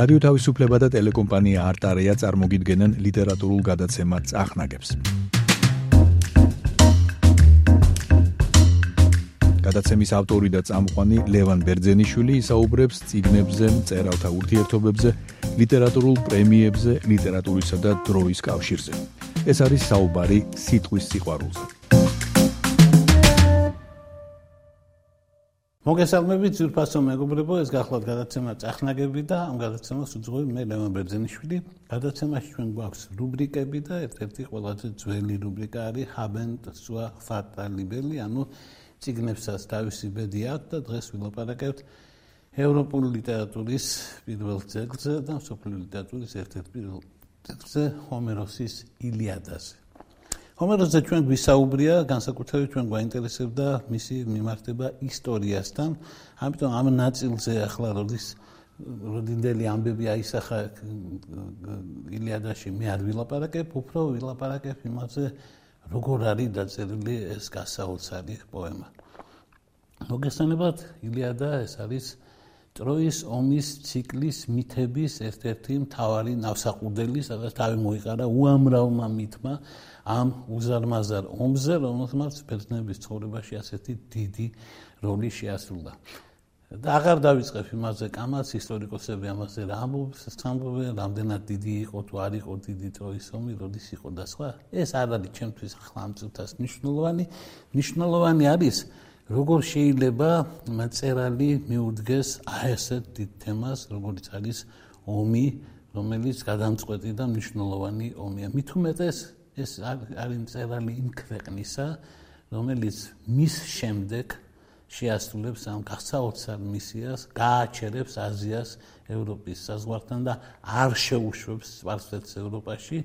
რადიო თავისუფლება და ტელეკომპანია არტარია წარმოგიდგენენ ლიტერატურულ გადაცემას წახნაგებს. გადაცემის ავტორი და წამყვანი ლევან ბერძენიშვილი ისაუბრებს ციგნებზე, წერალთა ურთიერთობებზე, ლიტერატურულ პრემიებზე, ლიტერატურისა და დროის კავშირზე. ეს არის საუბარი სიტყვის სიყვარულზე. მოგესალმებით ძირფასო მეგობრებო, ეს გახლავთ გადაცემა წახნაგები და ამ გადაცემას უძღვები მე ლევან ბერძენიშვილი. გადაცემაში ჩვენ გვაქვს რუბრიკები და ერთ-ერთი ყველაზე ძველი რუბრიკა არის ჰაბენტ სუა ფატა ლიბელი, ანუ ციგნებსაც თავისი ბედი აქვს და დღეს ვილაპარაკებთ ევროპული ლიტერატურის პირველ ძეგლზე და სოფლიო ლიტერატურის ერთ-ერთ პირველ ძეგლზე ჰომეროსის ილიადაზე. ჰომეროსზე ჩვენ გვისაუბრია, განსაკუთრებით ჩვენ გვაინტერესებდა მისი მიმართება ისტორიასთან, ამიტომ ამ ნაწილზე ახლა როდის როდინდელი ამბები აისახა ილიადაში მე არ ვილაპარაკებ, უფრო ვილაპარაკებ იმაზე, როგორ არის დაწერილი ეს გასაოცარი პოემა. მოგესალმებით, ილიადა ეს არის ტროის ომის ციკლის მითების ერთ-ერთი მთავარი ნავსაყუდელი, სადაც თავი მოიყარა უამრავმა მითმა ამ უზარმაზარ ომზე, რომელსაც ბერძნების ცხოვრებაში ასეთი დიდი როლი შეასრულა. და აღარ დავიწყებ იმაზე კამაც ისტორიკოსები ამაზე რა ამბობენ, რამდენად დიდი იყო თუ არ იყო დიდი ტროის ომი, როდის იყო და სხვა. ეს არ არის ჩემთვის ახლა ამ წუთას მნიშვნელოვანი. მნიშვნელოვანი არის როგორ შეიძლება მაწერალი მიუდგეს აესეთ დიდ თემას, როგორც არის ომი, რომელიც გადამწყვეტი და მნიშვნელოვანი ომია. მით უმეტეს ეს არის მწერალი იმ ქვეყნისა, რომელიც მის შემდეგ შეასრულებს ამ გასაოცარ მისიას, გააჩერებს აზიას ევროპის საზღვართან და არ შეუშვებს სპარსეთს ევროპაში.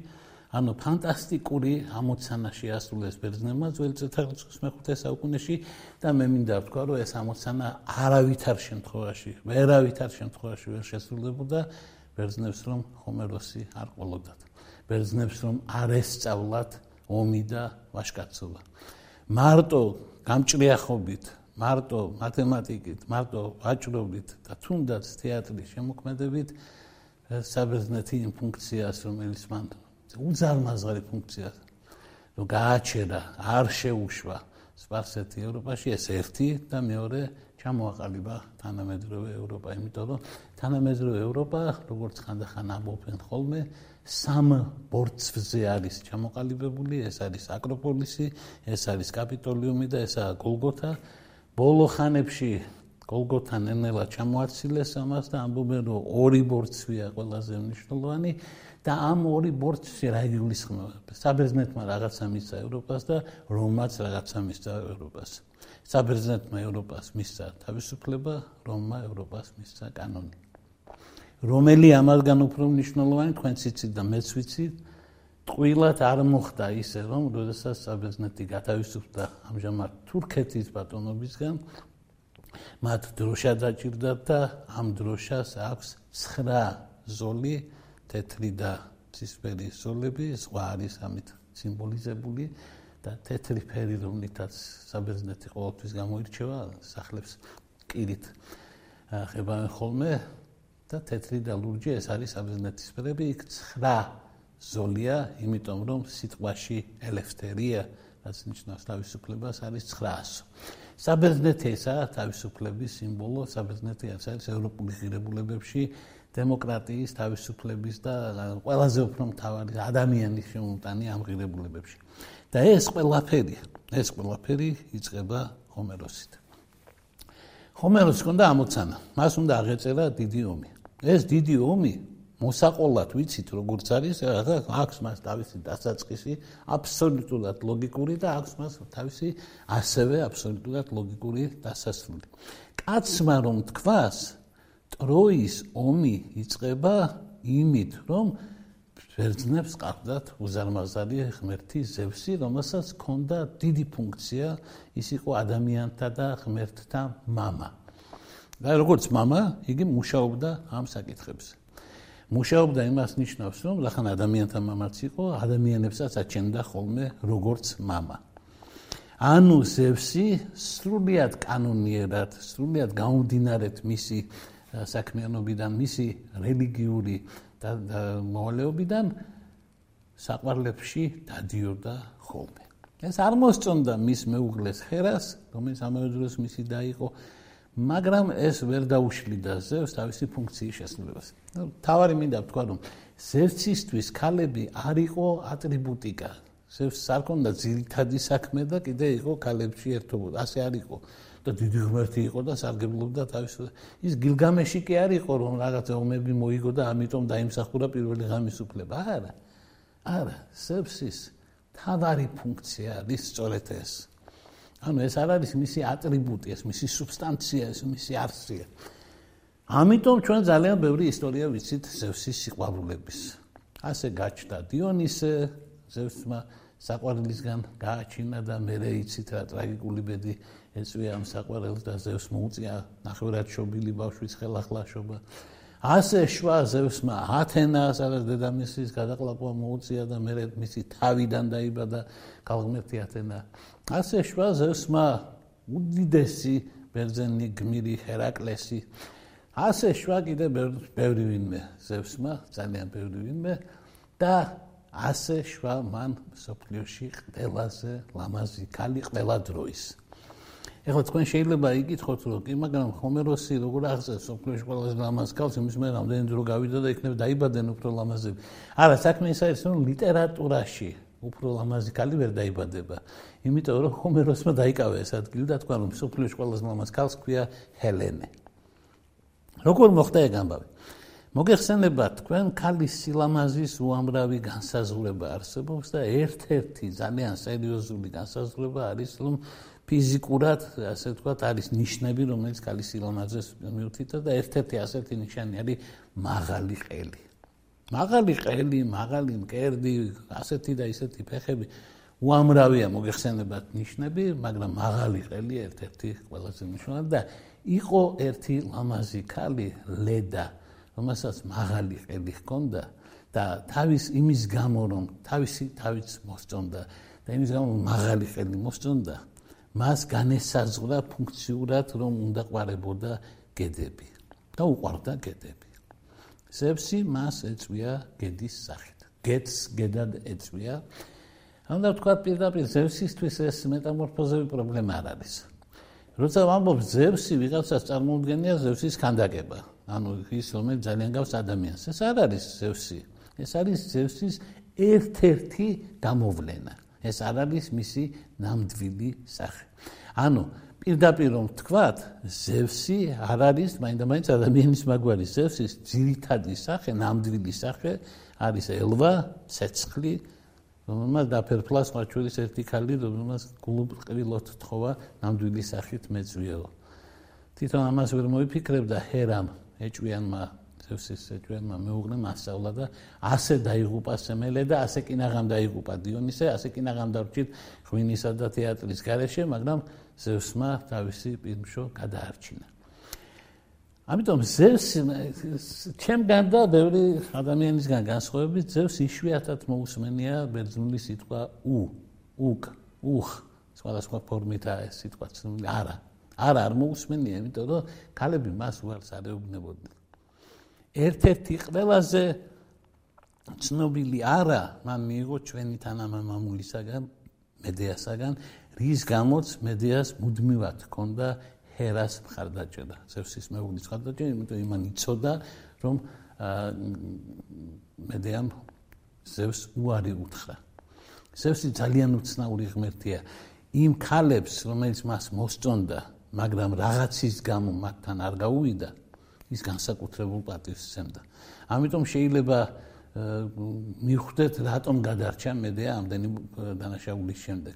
ანუ ფანტასტიკური ამოცანა შეასრულეს ბერძნებმა ძველი წელთაღრიცხვის მეხუთე საუკუნეში და მე მინდა ვთქვა რომ ეს ამოცანა არავითარ შემთხვევაში, ვერავითარ შემთხვევაში ვერ შესრულებოდა ბერძნებს რომ ჰომეროსი არ ყოლოდათ. ბერძნებს რომ არ ესწავლათ ომი და ვაშკაცობა. მარტო გამჭრიახობით, მარტო მათემატიკით, მარტო ვაჭრობით და თუნდაც თეატრის შემოქმედებით საბერძნეთი იმ ფუნქციას რომელიც მან უზარმაზარი ფუნქცია რომ გააჩერა არ შეუშვა სპარსეთი ევროპაში ეს ერთი და მეორე ჩამოაყალიბა თანამედროვე ევროპა. იმიტომ რომ თანამედროვე ევროპა როგორც ხანდახან ამბობენ ხოლმე სამ ბორცვზე არის ჩამოყალიბებული ეს არის აკროპოლისი ეს არის კაპიტოლიუმი და ესაა გოლგოთა. ბოლო ხანებში გოლგოთა ნენელა ჩამოაცილეს ამას და ამბობენ რომ ორი ბორცვია ყველაზე მნიშვნელოვანი და ამ ორი ბორცვი რა იგულისხმება? საბერძნეთმა რაღაცა მისცა ევროპას და რომაც რაღაცა მისცა ევროპას. საბერძნეთმა ევროპას მისცა თავისუფლება, რომმა ევროპას მისცა კანონი. რომელი ამაგან უფრო მნიშვნელოვანი თქვენც იცით და მეც ვიცი, ტყუილად არ მოხდა ისე, რომ როდესაც საბერძნეთი გათავისუფლდა ამჟამად თურქეთის ბატონობისგან, მათ დროშა დაჭირდათ და ამ დროშას აქვს 9 ზოლი თეთრი და ცისფერი ზოლები, სხვა არის ამით სიმბოლიზებული და თეთრი ფერი რომლითაც საბერძნეთი ყოველთვის გამოირჩევა, სახლებს კირით ხებავენ ხოლმე და თეთრი და ლურჯი ეს არის საბერძნეთის ფერები, იქ 9 ზოლია, იმიტომ რომ სიტყვაში ელეფთერია რაც ნიშნავს თავისუფლებას არის 900. საბერძნეთი ესაა თავისუფლების სიმბოლო, საბერძნეთი არის ევროპული ღირებულებებში დემოკრატიის, თავისუფლების და ყველაზე უფრო მთავარი ადამიანის შემოტანი ამღირებულებებში. და ეს ყველაფერი, ეს ყველაფერი იწყება ჰომეროსით. ჰომეროსს ჰქონდა ამოცანა, მას უნდა აღეწერა დიდი ომი. ეს დიდი ომი მოსაყოლად ვიცით როგორც არის, აქვს მას თავისი დასაწყისი, აბსოლუტურად ლოგიკური და აქვს მას თავისი ასევე აბსოლუტურად ლოგიკური დასასრული. კაცმა რომ თქვას, ტროის ომი იწყება იმით, რომ ბერძნებს ყავდათ უზარმაზარი ღმერთი ზევსი, რომელსაც ჰქონდა დიდი ფუნქცია, ის იყო ადამიანთა და ღმერთთა мама. და როგორც мама, იგი მუშაობდა ამ საკითხებზე. მუშაობდა იმას ნიშნავს, რომ ლახან ადამიანთა მამაც იყო, ადამიანებსაც აჩენდა ხოლმე როგორც мама. ანუ ზევსი სრულიად კანონიერად, სრულიად გამომდინარეთ მისი э, საქმიანობიდან, მისი რელიგიური მოვალეობიდან საყვარლებში დადიოდა ხოლმე. ეს არ მოსწონდა მის მეუღლეს ხერას, რომელიც ამავე დროს მისი და იყო მაგრამ ეს ვერ დაუშლიდა ზევს თავისი ფუნქციის შესრულებას. ნუ თავარი მინდა ვთქვა, რომ ზევსისთვის ქალები არ იყო ატრიბუტიკა. ზევს არ ქონდა ძირითადი საქმე და კიდე იყო ქალებში ერთობა. ასე არ იყო. და დიდი ღმერთი იყო და სარგებლობდა თავის ის გილგამეში კი არ იყო რომ რაღაც ომები მოიგო და ამიტომ დაიმსახურა პირველი ღამის უფლება. არა. არა, ზევსის თავარი ფუნქცია არის სწორედ ეს. ანუ ეს არ არის მისი ატრიბუტი, ეს მისი სუბსტანცია, ეს მისი არსია. ამიტომ ჩვენ ძალიან ბევრი ისტორია ვიცით ზევსის სიყვარულების. ასე გაჩნდა დიონისე, ზევსმა საყვარლისგან გააჩინა და მეરે იცით რა ტრაგიკული ბედი ეწვია ამ საყვარელს და ზევს მოუწია ნახევრად შობილი ბავშვის ხელახლაშობა. ასე შვა ზევსმა ათენა სადაც დედამისის გადაყლაპვა მოუწია და მე მისი თავიდან დაიბადა კალღმერთი ათენა. ასე შვა ზევსმა უდიდესი ბერძენი გმირი ჰერაკლესი. ასე შვა კიდე ბევრი ვინმე ზევსმა ძალიან ბევრი ვინმე. და ასე შვა მან სოფლიოში ყველაზე ლამაზი ქალი ყველა დროის ეხლა თქვენ შეიძლება იკითხოთ რომ კი მაგრამ ჰომეროსი როგორ აღწერს სოფლის ყველაზე ლამაზ ქალს იმის მე რამდენი დრო გავიდა და იქნებ დაიბადენ უფრო ლამაზები არა საქმე ის არის რომ ლიტერატურაში უფრო ლამაზი ქალი ვერ დაიბადება. იმიტომ რომ ჰომეროსმა დაიკავა ეს ადგილი და თქვა რომ სოფლის ყველაზე ლამაზ ქალს ქვია ჰელენე. როგორ მოხდა ეგ ამბავი? მოგეხსენებათ თქვენ ქალის სილამაზის უამრავი განსაზღვრება არსებობს და ერთ-ერთი ძალიან სერიოზული განსაზღვრება არის რომ ფიზიკურად, ასე ვთქვათ, არის ნიშნები, რომელიც კალის სილამაზეს მიუთითებს და ერთ-ერთი ასეთი ნიშანი არის მაღალი ყელი. მაღალი ყელი, მაღალი მკერდი, ასეთი და ისეთი ფეხები უამრავია მოგეხსენებათ ნიშნები, მაგრამ მაღალი ყელი ერთ-ერთი ყველაზე მნიშვნელოვანი და იყო ერთი ლამაზი ქალი, ლედა, რომელსაც მაღალი ყელი ჰქონდა და თავის იმის გამო რომ თავისი თავიც მოსწონდა და იმის გამო მაღალი ყელი მოსწონდა მას განესაზღვრა ფუნქციურად რომ უნდა ყარებოდა გედები და უყარდა გედები. ზევსი მას ეწვია გედის სახით. გედს გედად ეწვია. ანუ თქვა პირდაპირ ზევსისთვის ეს მეტამორფოზები პრობლემა არ არის. როცა ვამბობ ზევსი ვიღაცას წარმოუდგენია ზევსის ქანდაკება. ანუ ის რომელიც ძალიან გავს ადამიანს. ეს არ არის ზევსი. ეს არის ზევსის ერთ-ერთი გამოვლენა. ეს არ არის მისი ნამდვილი სახე. ანუ პირდაპირ რომ თქვათ, ზევსი არ არის მაინდა-მაინც ადამიანის მაგვარი. ზევსის ძირითადი სახე, ნამდვილი სახე არის ელვა, ცეცხლი, რომელმაც დაფერფლა სხვა ჩვენის ერთი ქალი, რომელმაც გულყრილოთ თხოვა ნამდვილი სახით მეწვიო. თვითონ ამას ვერ მოიფიქრებდა ჰერამ ეჭვიანმა ზევსის ჭვიანმა მეუღლემ ასწავლა და ასე დაიღუპა სემელე და ასე კინაღამ დაიღუპა დიონისე, ასე კინაღამ დარჩით ღვინისა და თეატრის გარეშე, მაგრამ ზევსმა თავისი პირმშო გადაარჩინა. ამიტომ ზევს ჩემგან და ბევრი ადამიანისგან განსხვავებით ზევს იშვიათად მოусმენია ბერძნული სიტყვა უ, უკ, უხ, სხვადასხვა ფორმითაა ეს სიტყვა ცნობილი არა. არა არ მოусმენია, იმიტომ რომ ქალები მას უარს არ ეუბნებოდნენ. ერთ-ერთი ყველაზე ცნობილი არა მან მიიღო ჩვენი თანამამულისაგან მედეასაგან რის გამოც მედეას მუდმივად ჰქონდა ჰერას მხარდაჭერა ზევსის მეუღლის მხარდაჭერა იმიტომ იმან იცოდა რომ მედეამ ზევს უარი უთხრა. ზევსი ძალიან უცნაური ღმერთია. იმ ქალებს რომელიც მას მოსწონდა მაგრამ რაღაცის გამო მათთან არ გაუვიდა ის განსაკუთრებულ პატივს სცემდა. ამიტომ შეიძლება მიხვდეთ რატომ გადარჩა მედეა ამდენი დანაშაულის შემდეგ.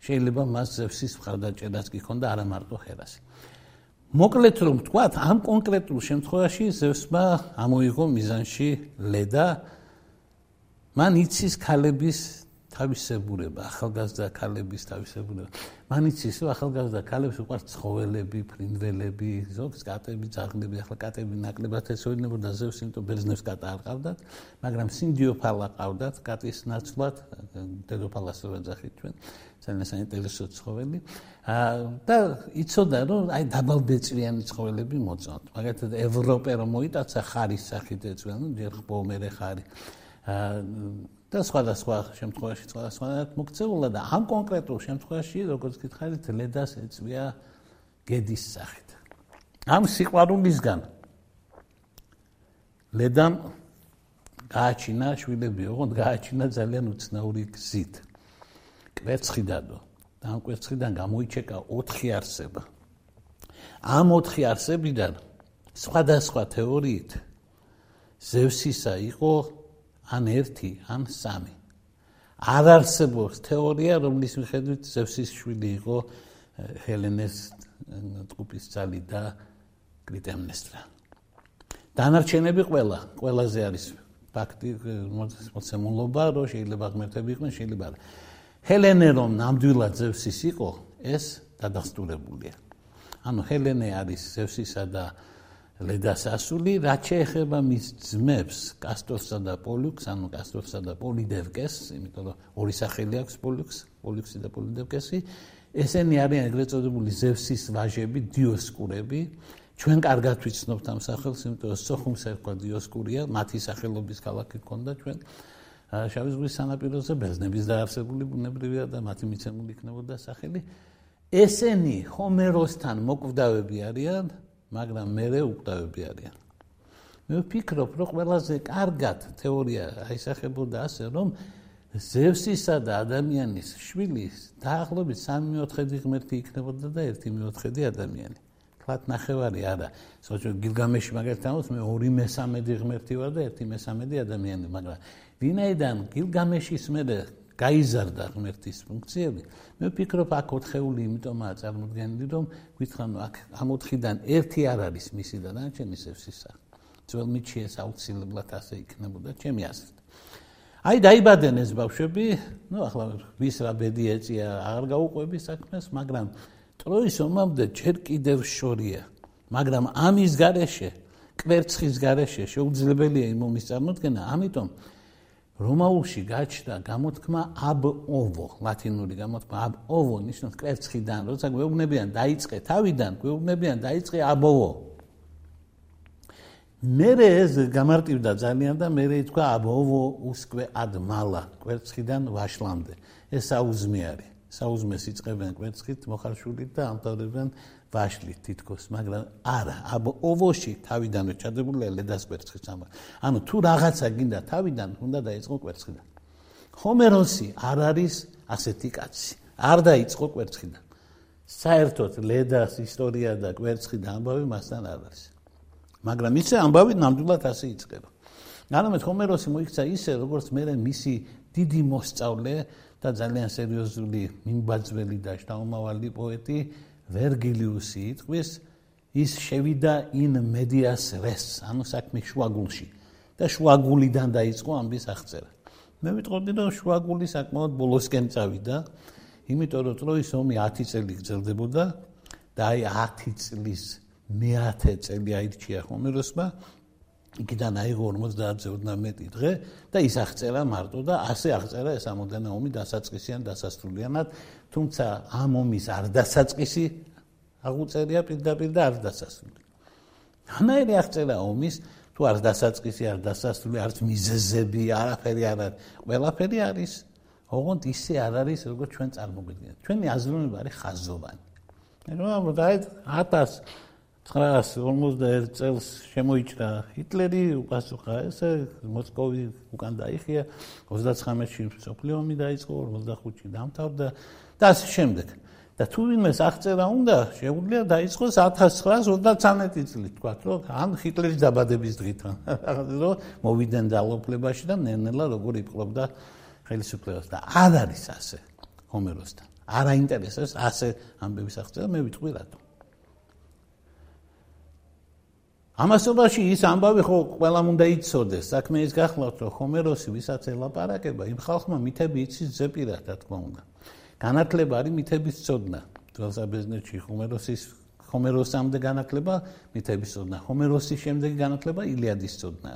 შეიძლება მას ზევსის მხარდაჭერაც კი ქონდა არა მარტო ჰერასი. მოკლედ რომ ვთქვათ, ამ კონკრეტულ შემთხვევაში ზევსმა ამოიღო მიზანში ლედა მან იცის ქალების თავისებურება, ახალგაზრდა ქალების თავისებურება. მანიც ისო ახალგაზრდა ქალებს უყვართ ცხოველები, ფრინველები, ზოგს კატები, ძაღლები, ახლა კატები ნაკლებად ეცოდინებოდა ზევს, იმიტომ ბერძნებს კატა არ ყავდათ, მაგრამ სინდიოფალა ყავდათ, კატის ნაცვლად, დედოფალას ეძახით ჩვენ. ძალიან საინტერესო ცხოველი. აა და იცოდა რომ აი დაბალბეწვიანი ცხოველები მოწონთ. მაგალითად ევროპე რომ მოიტაცა ხარის სახით ეწვია, ნუ ჯერ ხბომერე ხარი. აა და სხვადასხვა შემთხვევაში სხვადასხვანაირად მოქცეულა და ამ კონკრეტულ შემთხვევაში როგორც გითხარით ლედას ეწვია გედის სახით. ამ სიყვარულისგან ლედამ გააჩინა შვილები, ოღონდ გააჩინა ძალიან უცნაური გზით. კვერცხიდანო და ამ კვერცხიდან გამოიჩეკა 4 არსება. ამ 4 არსებიდან სხვადასხვა თეორიით ზევსისა იყო ან 1, ან 3. არ არსებობს თეორია, რომლის მიხედვით ზევსის შვილი იყო ჰელენეს ტყუპის ძალი და კრიტემნესტრა. დანარჩენები ყველა, ყველაზე არის ფაქტი მოცემულობა, რომ შეიძლება ღმერთები იყვნენ, შეიძლება არა. ჰელენე რომ ნამდვილად ზევსის იყო, ეს დადასტურებულია. ანუ ჰელენე არის ზევსისა და ლედას ასული, რაც შეეხება მის ძმებს, კასტორსა და პოლიუქს, ანუ კასტორსა და პოლიდევკეს, იმიტომ რომ ორი სახელი აქვს პოლიუქს, პოლიუქსი და პოლიდევკესი, ესენი არიან ეგრეთ წოდებული ზევსის ვაჟები, დიოსკურები. ჩვენ კარგად ვიცნობთ ამ სახელს, იმიტომ რომ სოხუმს ერქვა დიოსკურია, მათი სახელობის ქალაქი ჰქონდა ჩვენ. შავი ზღვის სანაპიროზე ბერძნების დაარსებული ბუნებრივია და მათი მიცემული იქნებოდა სახელი. ესენი ჰომეროსთან მოკვდავები არიან, მაგრამ მეરે უკვდავები არიან. მე ვფიქრობ, რომ ყველაზე კარგად თეორია აისახებოდა ასე, რომ ზევსისა და ადამიანის შვილის დაახლოებით 3/4 ღმერთი იქნებოდა და 1/4 ადამიანი. თქვათ ნახევარი არა. სოჭო გილგამეში მაგალითად ამოს მე 2/3 ღმერთი ვარ და 1/3 ადამიანი, მაგრამ ვინაიდან გილგამეშის მე გაიზარდა ღმერთის ფუნქციები, მე ვფიქრობ აქ ოთხეული იმიტომაა წარმოდგენილი, რომ გითხან აქ ამ ოთხიდან ერთი არ არის მისი და დანარჩენი სევსისა. ძველ მიჩი ეს აუცილებლად ასე იქნებოდა, ჩემი აზრით. აი დაიბადენ ეს ბავშვები, ну ახლა ვის რა ბედი ეწია, აღარ გაუყვები საქმეს, მაგრამ ტროის ომამდე ჯერ კიდევ შორია. მაგრამ ამის garaშე, კვერცხის garaშე შეუძლებელია იმ ომის წარმოქმნა, ამიტომ რომაულში გაჩნდა გამოთქმა ab ovo, ლათინური გამოთქმა ab ovo ნიშნავს კვერცხიდან, როცა გვეუბნებიან დაიწყე თავიდან, გვეუბნებიან დაიწყე ab ovo. მერე ეს გამარტივდა ძალიან და მერე ითქვა ab ovo usque ad mala, კვერცხიდან ვაშლამდე. ეს საუზმე არის. საუზმეს იწყებენ კვერცხით, მოხარშულით და ამთავრებენ ვაშლით თითქოს, მაგრამ არა, აბ ოვოში თავიდანვე ჩადებული ლედას კვერცხის ამა. ანუ თუ რაღაცა გინდა თავიდან, უნდა დაიწყო კვერცხიდან. ჰომეროსი არ არის ასეთი კაცი. არ დაიწყო კვერცხიდან. საერთოდ ლედას ისტორია და კვერცხი და ამბავი მასთან არ არის. მაგრამ ისე ამბავი ნამდვილად ასე იწყება. განამეთ ჰომეროსი მოიქცა ისე, როგორც მე მისი დიდი მოსწავლე და ძალიან სერიოზული მიმბაძველი და შთამომავალი პოეტი ვერგილიუსი იტყვის ის შევიდა in medias res ანუ საქმე შუაგულში. და შუაგულიდან დაიწყო ამბის აღწერა. მე ვიტყოდი რომ შუაგული საკმაოდ ბოლოსკენ წავიდა იმიტომ რომ ტროის ომი 10 წელი გრძელდებოდა და აი 10 წლის მე-10 წელი აირჩია ჰომეროსმა. იქიდან აიღო 50-ზე ოდნა მეტი დღე და ის აღწერა მარტო და ასე აღწერა ეს ამოდენა ომი დასაწყისიან დასასრულიანად თუმცა ამ ომის არ დასაწყისი აღუწერია პირდაპირ და არ დასასრული. ამაერი აღწერა ომის თუ არ დასაწყისი არ დასასრული არც მიზეზები არაფერი არ არის. ყველაფერი არის ოღონდ ისე არ არის როგორც ჩვენ წარმოგვიდგენთ. ჩვენი აზროვნება არის ხაზოვანი. რომ დაეთ 1951 წელს შემოიჭრა ჰიტლერი უპასუხა ესე მოსკოვი უკან დაიხია 39-ში სოფლიო ომი დაიწყო 45-ში დამთავრდა და ასე შემდეგ. და თუ ვინმეს აღწერა უნდა, შეუძლია დაიწყოს 1933 წლით, თქვა, რომ ან ჰიტლერის დაბადების დღით, რომ მოვიდნენ ძალოფლებაში და ნენელა როგორ იპყრობდა ხელისუფლებას და არ არის ასე ჰომეროსთან. არ აინტერესებს ასე ამბების აღწერა, მე ვიტყვი რატო. ამასობაში ის ამბავი ხო ყველამ უნდა იცოდეს. საქმე ის გახლავთ, რომ ჰომეროსი ვისაც ელაპარაკება, იმ ხალხმა მითები იცის ზეპირად, რა თქმა უნდა. განათლება არის მითების წოდნა. ძველსაბერძნეთში ჰომეროსის ჰომეროსამდე განათლება მითების წოდნა. ჰომეროსის შემდეგი განათლება ილიადის წოდნა.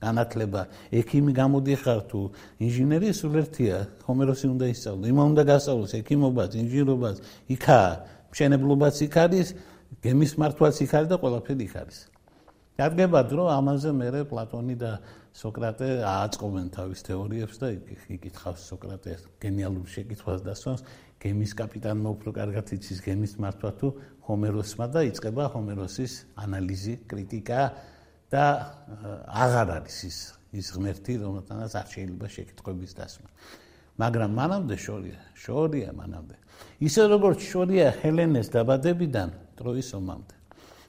განათლება ექიმი გამოდიხარ თუ ინჟინერი სულ ერთია. ჰომეროსი უნდა ისწავლო. იმა უნდა გასწავლოს ექიმობაც, ინჟინერობაც, იქა მშენებლობაც იქ არის, გემის მართვაც იქ არის და ყველაფერი იქ არის. დადგებად რომ ამაზე მე პლატონი და სოკრატე ააწყობენ თავის თეორიებს და იკითხავს სოკრატეს გენიალურ შეკითხვას დასვანს გემის კაპიტანმა უფრო კარგად იცის გემის მართვა თუ ჰომეროსმა და იწყება ჰომეროსის ანალიზი, კრიტიკა და აღარ არის ის ის ღმერთი, რომელთანაც არ შეიძლება შეკითხვების დასმა. მაგრამ მანამდე შორია, შორია მანამდე. ისე როგორც შორია ჰელენეს დაბადებიდან ტროის ომამდე.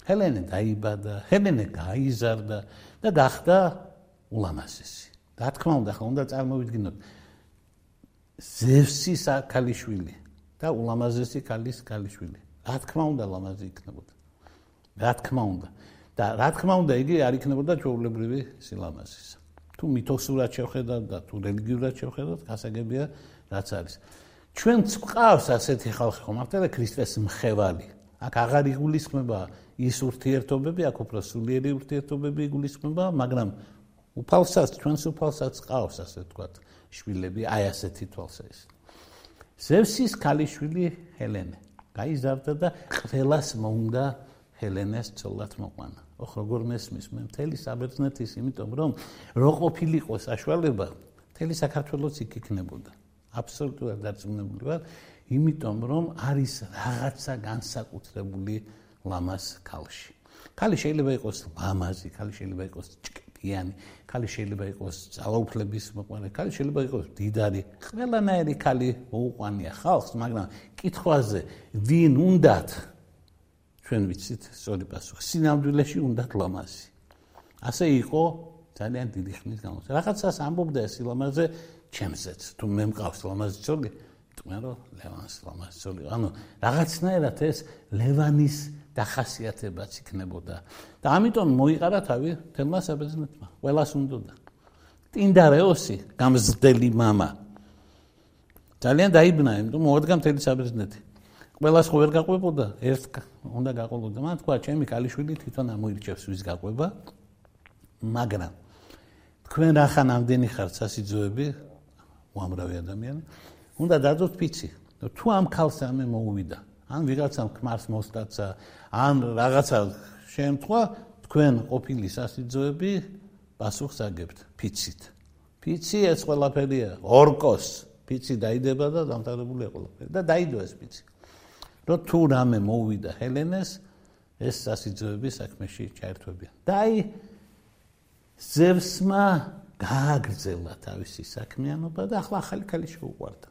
ჰელენე დაიბადა, ჰელენე გაიზარდა და გახდა ულამაზესი. რა თქმა უნდა, ხომ უნდა წარმოვიდგინოთ ზევსის ქალიშვილი და ულამაზესი ქალის ქალიშვილი. რა თქმა უნდა, ლამაზი იქნებოდა. რა თქმა უნდა. და რა თქმა უნდა, იგი არ იქნებოდა ჩვეულებრივი სილამაზის. თუ მითოსურად შევხედავთ და თუ რელიგიურად შევხედავთ, გასაგებია რაც არის. ჩვენც ყავს ასეთი ხალხი ხომ მართლა ქრისტეს მხევალი. აქ აღარ იგულისხმება ის ურთიერთობები, აქ უფრო სულიერი ურთიერთობები იგულისხმება, მაგრამ უფალსაც ჩვენს უფალსაც ყავს ასე ვთქვათ შვილები აი ასეთი თვალსაჩინო ზევსის ქალიშვილი ჰელენე. გაიზარდა და ყველას მოუნდა ჰელენეს ცოლად მოყვანა. ოხ როგორ მესმის? მე მთელი საბერძნეთის იმიტომ რომ რო ყოფილიყო საშუალება მთელი საქართველოს იქ იქნებოდა აბსოლუტურად დარწმუნებული ვარ იმიტომ რომ არის რაღაცა განსაკუთრებული ლამას ქალში. ქალი შეიძლება იყოს ლამაზი ქალი შეიძლება იყოს ჭკიანი ქალი შეიძლება იყოს ძალაუფლების მოყვარე, ქალი შეიძლება იყოს დიდარი, ყველანაირი ქალი მოუყვანია ხალხს, მაგრამ კითხვაზე ვინ უნდათ? ჩვენ ვიცით სწორი პასუხი, სინამდვილეში უნდათ ლამაზი. ასე იყო ძალიან დიდი ხნის განმავლობაში. რაღაცას ამბობდა ეს ლამაზე ჩემზეც, თუ მე მყავს ლამაზი ცოლი, თქვენ რომ ლევანს ლამაზი ცოლი. ანუ რაღაცნაირად ეს ლევანის დახასიათებაც იქნებოდა. და ამიტომ მოიყარა თავი თემა საბერძნეთმა. ყველას უნდოდა. ტინდარეოსი, გამზრდელი мама. ძალიან დაიბნა, იმიტომ მოადგა მთელი საბერძნეთი. ყველას ხო ვერ გაყვებოდა, ერთ უნდა გაყოლოდა. მან თქვა, ჩემი კალიშვილი თვითონ ამოირჩევს ვის გაყვება. მაგრამ თქვენ რახან ამდენი ხართ სასიძოები, უამრავი ადამიანი, უნდა დადოთ ფიცი. თუ ამ ქალს ამე მოუვიდა, ან ვიღაცამ ქმარს მოსტაცა, ან რაღაცა შემთხვევა თქვენ ყოფილი სასიძოები პასუხს აგებთ ფიცით. ფიცი ეს ყველაფერია, ორკოს ფიცი დაიდება და დამთავრებულია ყველაფერი და დაიდო ეს ფიცი. რო თუ რამე მოვიდა ჰელენეს ეს სასიძოები საქმეში ჩაერთვებიან. და აი ზევსმა გააგრძელა თავისი საქმიანობა და ახლა ახალი ქალი შეუყვარდა.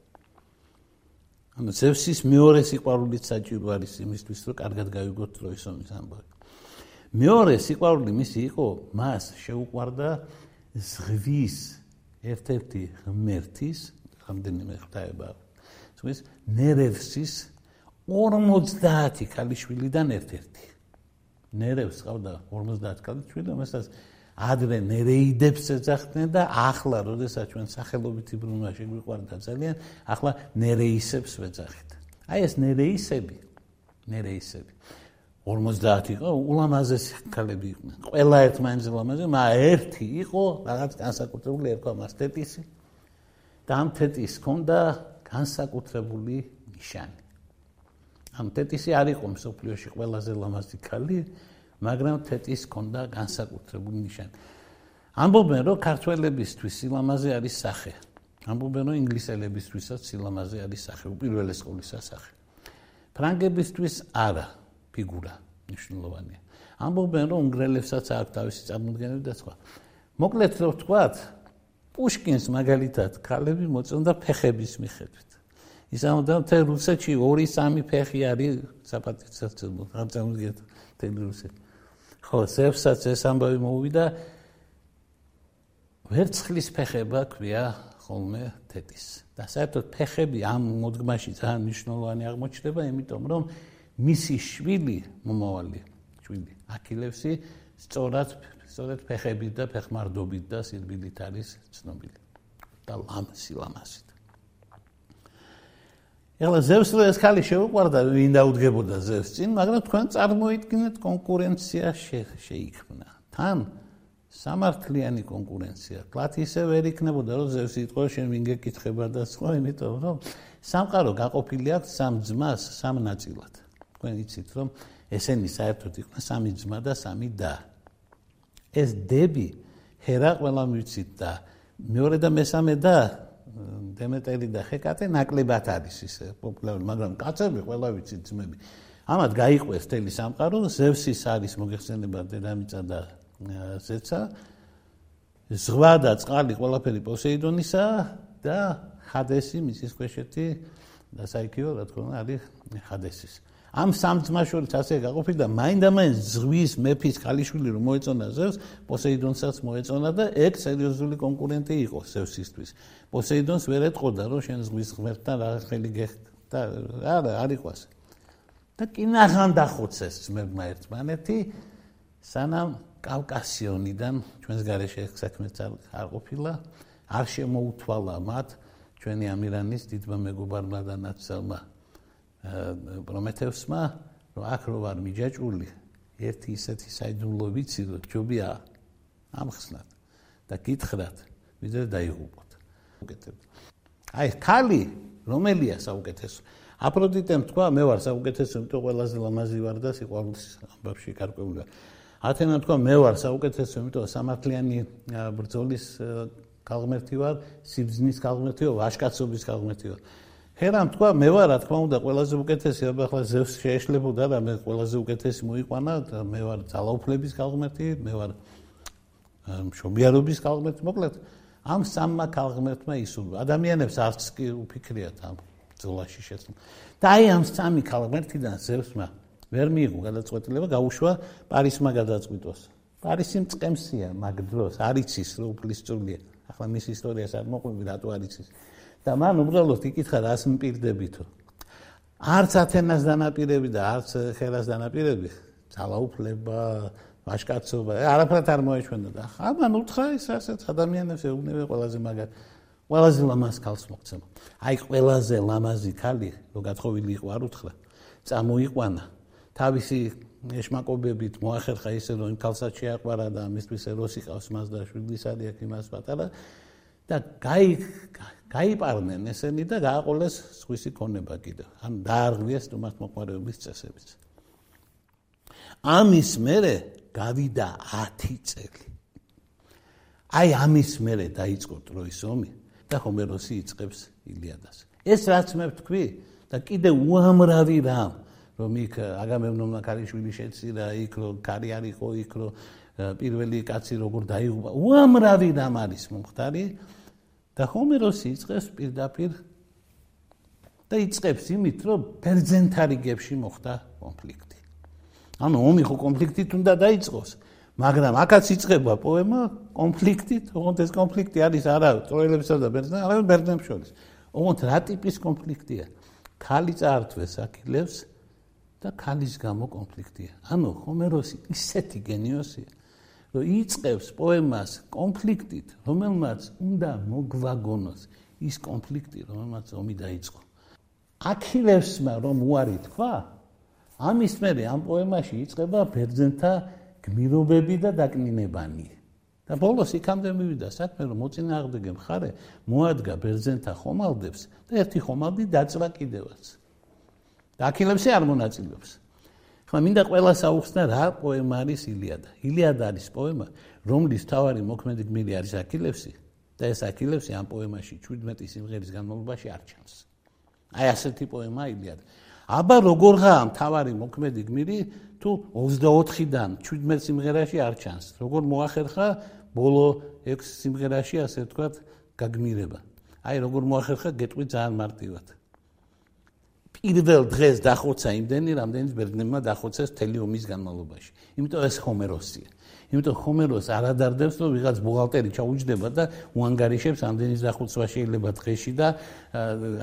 ანუ ზევსის მეორე სიყვარულიც საჭირო არის იმისთვის, რომ კარგად გავიგოთ ტროის ომის ამბავი. მეორე სიყვარული მისი იყო, მას შეუყვარდა ზღვის ერთ-ერთი ღმერთის, რამდენიმე ღვთაება. თუმცა ნერევსის 50 ქალიშვილიდან ერთ-ერთი. ნერევს ყავდა 50 ქალიშვილი, რომელსაც ადრე ნერეიდებს ეძახდნენ და ახლა, როდესაც ჩვენ სახელობითი ბრუნვა შეგვიყვარდა ძალიან, ახლა ნერეისებს ვეძახით. აი ეს ნერეისები, ნერეისები 50 იყო, ულამაზესი ქალები იყვნენ. ყველა ერთმანეთზე ულამაზესი, მაგრამ ერთი იყო რაღაც განსაკუთრებული ერქვა მას თეტისი. და ამ თეტის ჰქონდა განსაკუთრებული ნიშანი. ამ თეტისი არ იყო მსოფლიოში ყველაზე ლამაზი ქალი, მაგრამ თეტის ქონდა განსაკუთრებული ნიშანი. ამბობენ, რომ ქართველებისთვის სილამაზე არის სახე. ამბობენ, რომ ინგლისელებისთვისაც სილამაზე არის სახე, უპირველეს ყოვლისა სახე. ფრანგებისთვის არა, ფიგურა ნიშნულოვანია. ამბობენ, რომ უნგრელებსაც აქვს თავისი წარმოდგენები და სხვა. მოკლედ რო ვთქვათ, პუშკინს მაგალითად ქალები მოწონდა ფეხების მიხედვით. ის ამბობდა, რომ რუსეთში 2-3 ფეხი არის საპატიცაცო, რა წარმოდგენთ თელ რუსეთში. ხო, ზევსაც ეს ამბავი მოუვიდა. ვერცხლის ფეხება ქვია ხოლმე თეთის. და საერთოდ ფეხები ამ მოდგმაში ძალიან მნიშვნელოვანი აღმოჩნდება, იმიტომ რომ მისი შვილი, მომავალი შვილი, აქილევსი სწორად სწორედ ფეხებით და ფეხმარდობით და სირბილით არის ცნობილი. და ლამსი ლამასით ეხლა ზევს რო ეს ხალი შეუყვარდა ვინ დაუდგებოდა ზევს წინ მაგრამ თქვენ წარმოიდგინეთ კონკურენცია შეიქმნა. თან სამართლიანი კონკურენცია. თლათ ისე ვერ იქნებოდა რომ ზევს იტყვა შენ ვინ გეკითხება და სხვა იმიტომ რომ სამყარო გაყოფილი აქვს სამ ძმას სამ ნაწილად. თქვენ იცით რომ ესენი საერთოდ იყვნენ სამი ძმა და სამი და. ეს დები ჰერა ყველა მივიცით და მეორე და მესამე და დემეტერი და ჰეკატე ნაკლებად არის ისე პოპულარული მაგრამ კაცები ყველა ვიცით ძმები. ამათ გაიყვეს თელი სამყარო ზევსის არის მოგეხსენება დედამიწა და ზეცა. ზღვა და წყალი ყველაფერი პოსეიდონისა და ჰადესი მისის ქვეშეთი და საიქიო რა თქმა უნდა არის ჰადესის ამ სამ ძმაშორის ასე გაყოფილი და მაინდამაინც ზღვის მეფის ქალიშვილი რომ მოეწონა ზევს პოსეიდონსაც მოეწონა და ეგ სერიოზული კონკურენტი იყო ზევსისთვის. პოსეიდონს ვერ ეთყოდა რომ შენ ზღვის ღმერთთან რა ხელი გეხდა არა არ იყვას და კინაღან დახოცეს ძმებმა ერთმანეთი სანამ კავკასიონიდან ჩვენს გარეშე საქმეც არ ყოფილა არ შემოუთვალა მათ ჩვენი ამირანის დიდმა მეგობარმა და ნაცელმა პრომეთევსმა რომ აქ რო ვარ მიჯაჭული ერთი ისეთი საიდუმლო ვიცი რომ ჯობია ამხსნათ და გითხრათ ვიდრე დაიღუპოთ. უკეთებ. აი ხალი რომელია საუკეთესო? აფროდიტემ თქვა მე ვარ საუკეთესო იმიტომ ყველაზე ლამაზი ვარ და სიყვარულის ამბავში გარკვეული ვარ ათენა თქვა მე ვარ საუკეთესო იმიტომ სამართლიანი ბრძოლის ქალღმერთი ვარ სიბზნის ქალღმერთი ვარ ვაშკაცობის ქალღმერთი ვარ ჰერამ თქვა მე ვარ რა თქმა უნდა ყველაზე უკეთესი აბა ახლა ზევს შეეშლებოდა და მე ყველაზე უკეთესი მოიყვანა და მე ვარ ძალაუფლების ქალღმერთი მე ვარ მშობიარობის ქალღმერთი მოკლედ ამ სამმა ქალღმერთმა ისურვა ადამიანებს არც კი უფიქრიათ ამ ძოლაში შეცნო და აი ამ სამი ქალღმერთიდან ზევსმა ვერ მიიღო გადაწყვეტილება გაუშვა პარისმა გადაწყვიტოს პარისი მწყემსია მაგ დროს არ იცის რომ უფლისწულია ახლა მის ისტორიას არ მოყვები რატო არ იცის და მან უბრალოდ იკითხა რას მპირდებითო არც ათენას დანაპირები და არც ხელას დანაპირები. ძალაუფლება ვაშკაცობა არაფრად არ მოეჩვენა და ამან უთხრა ის ასეთ ადამიანებს ეუბნება ყველაზე მაგარ. ყველაზე ლამაზ ქალს მოგცემ აი ყველაზე ლამაზი ქალი რო გათხოვილი იყო არ უთხრა. წამოიყვანა. თავისი ეშმაკობებით მოახერხა ისე რომ იმ ქალსაც შეაყვარა და მისთვის ეროსი ყავს მას და შვიდის არის იმას პატარა. და გაი გაიპარნენ ესენი და გააყოლეს სხვისი ქონება კიდე. ან დაარღვიეს თუმას მოყარეობის წესებიც. ამის მერე გავიდა 10 წელი. აი ამის მერე დაიწყო ტროის ომი და ჰომეროსი იწყებს ილიადას. ეს რაც მე ვთქვი და კიდე უამრავი რამ რომ იქ აგამემნონმა ქალიშვილი შეცირა იქ რომ კარი არისო იქ რომ პირველი კაცი როგორ დაიღუპა უამრავი რამ არის მომხდარი და ჰომეროსი იწყებს პირდაპირ და იწყებს იმით, რომ ბერძენთა რიგებში მოხდა კონფლიქტი. ანუ ომი ხო კონფლიქტით უნდა დაიწყოს, მაგრამ აქაც იწყება პოემა კონფლიქტით, თუმცა ეს კონფლიქტი არის არა ტროილებსა და ბერძენებს, არამედ ბერძნებს შორის. ოღონდ რა ტიპის კონფლიქტია? ქალი წაართვეს აქილევს და ქალის გამო კონფლიქტია. ანუ ჰომეროსი ისეთი გენიოსია, რომ იწევს პოემას კონფლიქტით, რომელმაც უნდა მოგვაგონოს ის კონფლიქტი, რომელმაც ომი დაიწყო. აქილევსმა რომ უარი თქვა, ამის მერე ამ პოემაში იწება ბერძენთა გმირობები და დაკნინებანი. და ბოლოს იქამდე მივიდა საქმე, რომ მოწინააღმდეგე მხარე მოადგა ბერძენთა ხომალდებს და ერთი ხომალდი დაწვა კიდევაც. და აქილევსი არ მონაწილეობს. ხმა მინდა ყველა საუხსნა რა პოემა არის ილიადა. ილიადა არის პოემა, რომლის თავარი მოქმედი გმირი არის აქილევსი და ეს აქილევსი ამ პოემაში 17 სიმღერის განმავლობაში არ ჩანს. აი ასეთი პოემა ილიადა. აბა როგორღა ამ თავარი მოქმედი გმირი თუ 24-დან 17 სიმღერაში არ ჩანს. როგორ მოახერხა ბოლო 6 სიმღერაში ასე ვთქვათ გაგმირება. აი როგორ მოახერხა გეტყვი ძალიან მარტივად. პირველ დღეს დახოცა იმდენი, რამდენიც ბერძნებმა დახოცეს თელი ომის განმავლობაში. იმიტომ ეს ჰომეროსია. იმიტომ ჰომეროს არადარდებს, რომ ვიღაც ბუღალტერი ჩაუჯდება და უანგარიშებს ამდენის დახოცვა შეიძლება დღეში და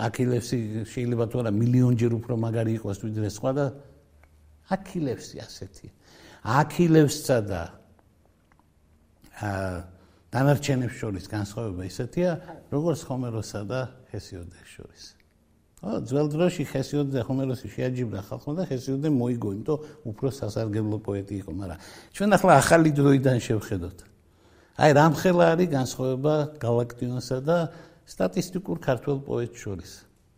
აქილევსი შეიძლება თუ არა მილიონჯერ უფრო მაგარი იყოს ვიდრე სხვა და აქილევსი ასეთია. აქილევსსა და დანარჩენებს შორის განსხვავება ისეთია, როგორც ჰომეროსა და ჰესიოდეს შორის. ძველ დროში ჰესიოდე და ჰომეროსი შეაჯიბრა ხალხმა და ჰესიოდე მოიგო, იმიტომ უფრო სასარგებლო პოეტი იყო, მაგრამ ჩვენ ახლა ახალი დროიდან შევხედოთ. აი რამხელა არის განსხვავება გალაქტიონსა და სტატისტიკურ ქართულ პოეტს შორის.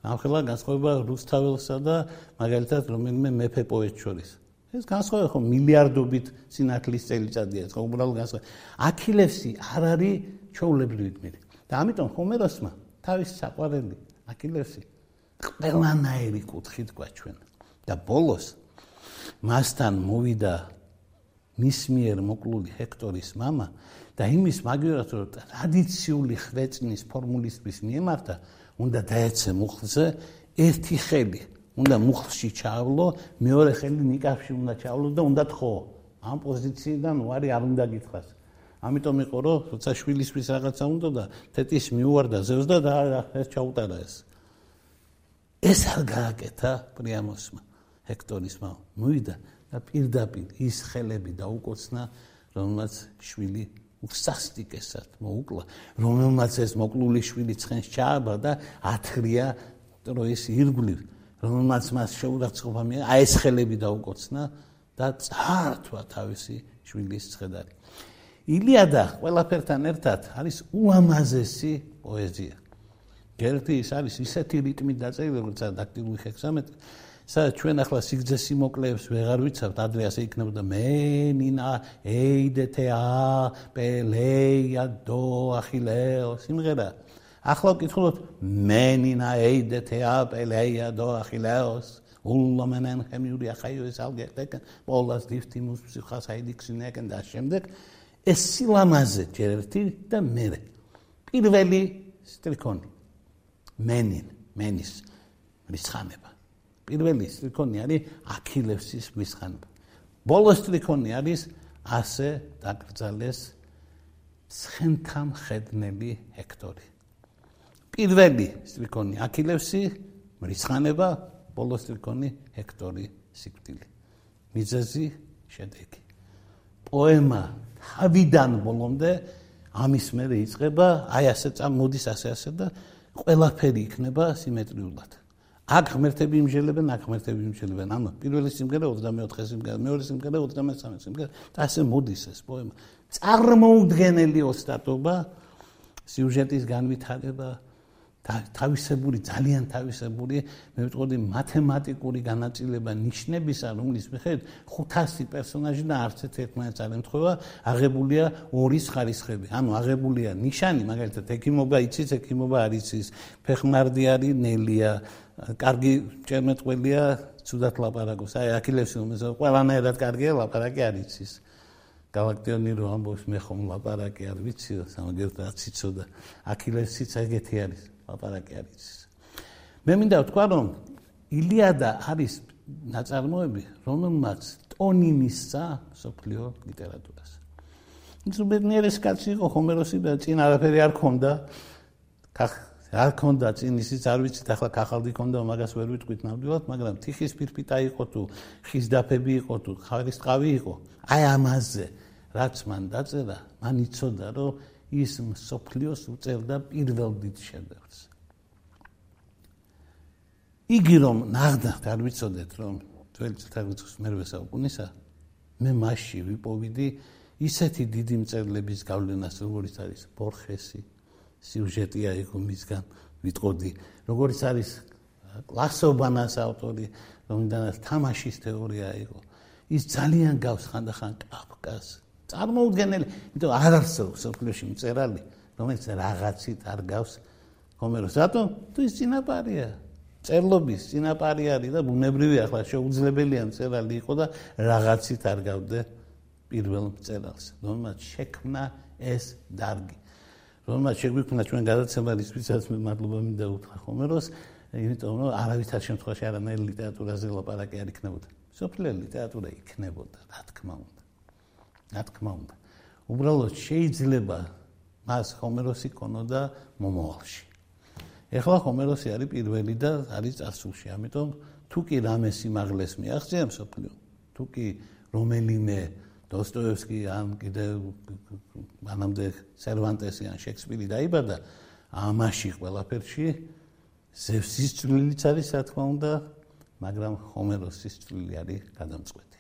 რამხელა განსხვავება რუსთაველსა და მაგალითად რომელიმე მეფე პოეტს შორის. ეს განსხვავება ხო მილიარდობით სინათლის წელიწადია, ხო უბრალოდ განსხვავება. აქილევსი არ არის ჩაულებრივი გმირი. და ამიტომ ჰომეროსმა თავის საყვარელი აქილევსი ყველანაირი კუთხით გვაჩვენ. და ბოლოს მასთან მოვიდა მის მიერ მოკლული ჰექტორის мама და იმის მაგივრად რომ ტრადიციული ხვეწნის ფორმულისთვის მიემართა, უნდა დაეცე მუხლზე ერთი ხელი უნდა მუხლში ჩავლო, მეორე ხელი ნიკაფში უნდა ჩავლო და უნდა თხო. ამ პოზიციიდან ვარი არ უნდა გითხრას. ამიტომ იყო რომ როცა შვილისთვის რაღაცა უნდა და თეთის მიუვარდა ზევს და ეს ჩაუტარა ეს. ეს არ გააკეთა პრიამოსმა, ჰექტორისმა. მოვიდა და პირდაპირ ის ხელები დაუკოცნა, რომელმაც შვილი უსასტიკესად მოუკლა, რომელმაც ეს მოკლული შვილი ცხენს ჩააბა და ათხრია ტროის ირგვლივ. რომელმაც მას შეურაცხყოფა მე აი ეს ხელები დაუკოცნა და წართვა თავისი შვილის ცხედარი. ილიადა ყველაფერთან ერთად არის უამაზესი პოეზია. გერტი ის არის ისეთი რიტმით დაწერილი, როგორც დაქტილური ჰექსამეტრი. სადაც ჩვენ ახლა სიგძე სიმოკლეებს ვეღარ ვიცავთ, ადრე ასე იქნებოდა მენინა ეიდეთეა პელეია დო ახილეო სიმღერა. ახლა ვკითხულობთ მენინა ეიდეთე აპელეია დო ახილეოს ულომენენ ხემიური ახაიო ეს ალგეტეკ პოლას დიფტიმუს ფსიხას აიდიქსინეკენ და შემდეგ ეს სილამაზე ჯერერთი და მერე პირველი სტრიქონი მენინ მენის მისხანება პირველი სტრიქონი არის აქილევსის მისხანება ბოლო სტრიქონი არის ასე დაკრძალეს ცხენთან ხედნები ჰექტორი პირველი სტრიქონი აქილევსი მრიცხანება ბოლო სტრიქონი ჰექტორი სიკვდილი. მიზეზი შედეგი. პოემა თავიდან ბოლომდე ამის მერე იწყება აი ასე წამოდის ასე ასე და ყველაფერი იქნება სიმეტრიულად აქ ღმერთები იმჟელებენ აქ ღმერთები იმჟელებენ. ანუ პირველი სიმღერა 24 სიმღერა მეორე სიმღერა 33 სიმღერა და ასე მოდის ეს პოემა. წარმოუდგენელი ოსტატობა სიუჟეტის განვითარება თავისებური ძალიან თავისებური მე ვიტყოდი მათემატიკური განაწილება ნიშნებისა რომლის მიხედვით 500 პერსონაჟი და არც ერთმანეთს არ ემთხვევა აღებულია ორის ხარისხები. ანუ აღებულია ნიშანი მაგალითად ექიმობა იცის ექიმობა არ იცის. ფეხმარდი არის ნელია კარგი ჭერმეტყველია ცუდად ლაპარაკობს. აი აქილევსი უმეს ყველანაირად კარგია ლაპარაკი არ იცის. გალაქტიონი რო ამბობს მე ხომ ლაპარაკი არ ვიციო სამაგერთა ციცოდა აქილევსიც ეგეთი არის ლაპარაკი არის. მე მინდა ვთქვა, რომ ილიადა არის ნაწარმოები, რომელმაც ტონი მისცა სოფლიო ლიტერატურას. ზუბედნიერის კაცი იყო ჰომეროსი და წინ არაფერი არ ქონდა. ხახ არ ქონდა წინ ისიც არ ვიცით ახლა კახალდი ქონდა მაგას ვერ ვიტყვით ნამდვილად, მაგრამ თიხის ფირფიტა იყო თუ ხის დაფები იყო თუ ხარის ტყავი იყო. აი ამაზე რაც მან დაწერა, მან იცოდა რომ ის სოფლიოს უწერდა პირველ დიდ შედევრს. იგი რომ ნახდათ არ ვიცოდეთ რომ ძველი წელთაღრიცხვის მერვე საუკუნისა მე მასში ვიპოვიდი ისეთი დიდი მწერლების გავლენას როგორიც არის ბორხესი სიუჟეტია იყო მისგან ვიტყოდი როგორიც არის კლასობანას ავტორი რომდანაც თამაშის თეორია იყო ის ძალიან გავს ხანდახან კაფკას წარმოუდგენელი, იმიტომ არ არსებობს სოფლიოში მწერალი, რომელიც რაღაცით არ გავს ჰომეროს. რატომ? თუ ის წინაპარია. წერლობის წინაპარი არის და ბუნებრივი ახლა შეუძლებელია მწერალი იყო და რაღაცით არ გავდე პირველ მწერალს, რომელმაც შექმნა ეს დარგი. რომელმაც შეგვიქმნა ჩვენ გადაცემა ისვისაც მე მადლობა მინდა უთხრა ჰომეროს, იმიტომ რომ არავითარ შემთხვევაში არანაირი ლიტერატურაზე ლაპარაკი არ იქნებოდა. სოფლიო ლიტერატურა იქნებოდა, რა თქმა უნდა. რა თქმა უნდა. უბრალოდ შეიძლება მას ჰომეროსი ქონოდა მომავალში. ეხლა ჰომეროსი არის პირველი და არის წარსულში, ამიტომ თუ კი რამე სიმაღლეს მიაღწია მსოფლიო, თუ კი რომელიმე დოსტოევსკი ან კიდე მანამდე სერვანტესი ან შექსპირი დაიბადა ამაში ყველაფერში ზევსის წვლილიც არის რა თქმა უნდა მაგრამ ჰომეროსის წვლილი არის გადამწყვეტი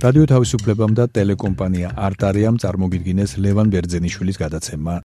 რადიო თავისუფლებამ და ტელეკომპანია არტარიამ წარმოგიდგინეს ლევან ბერძენიშვილის გადაცემა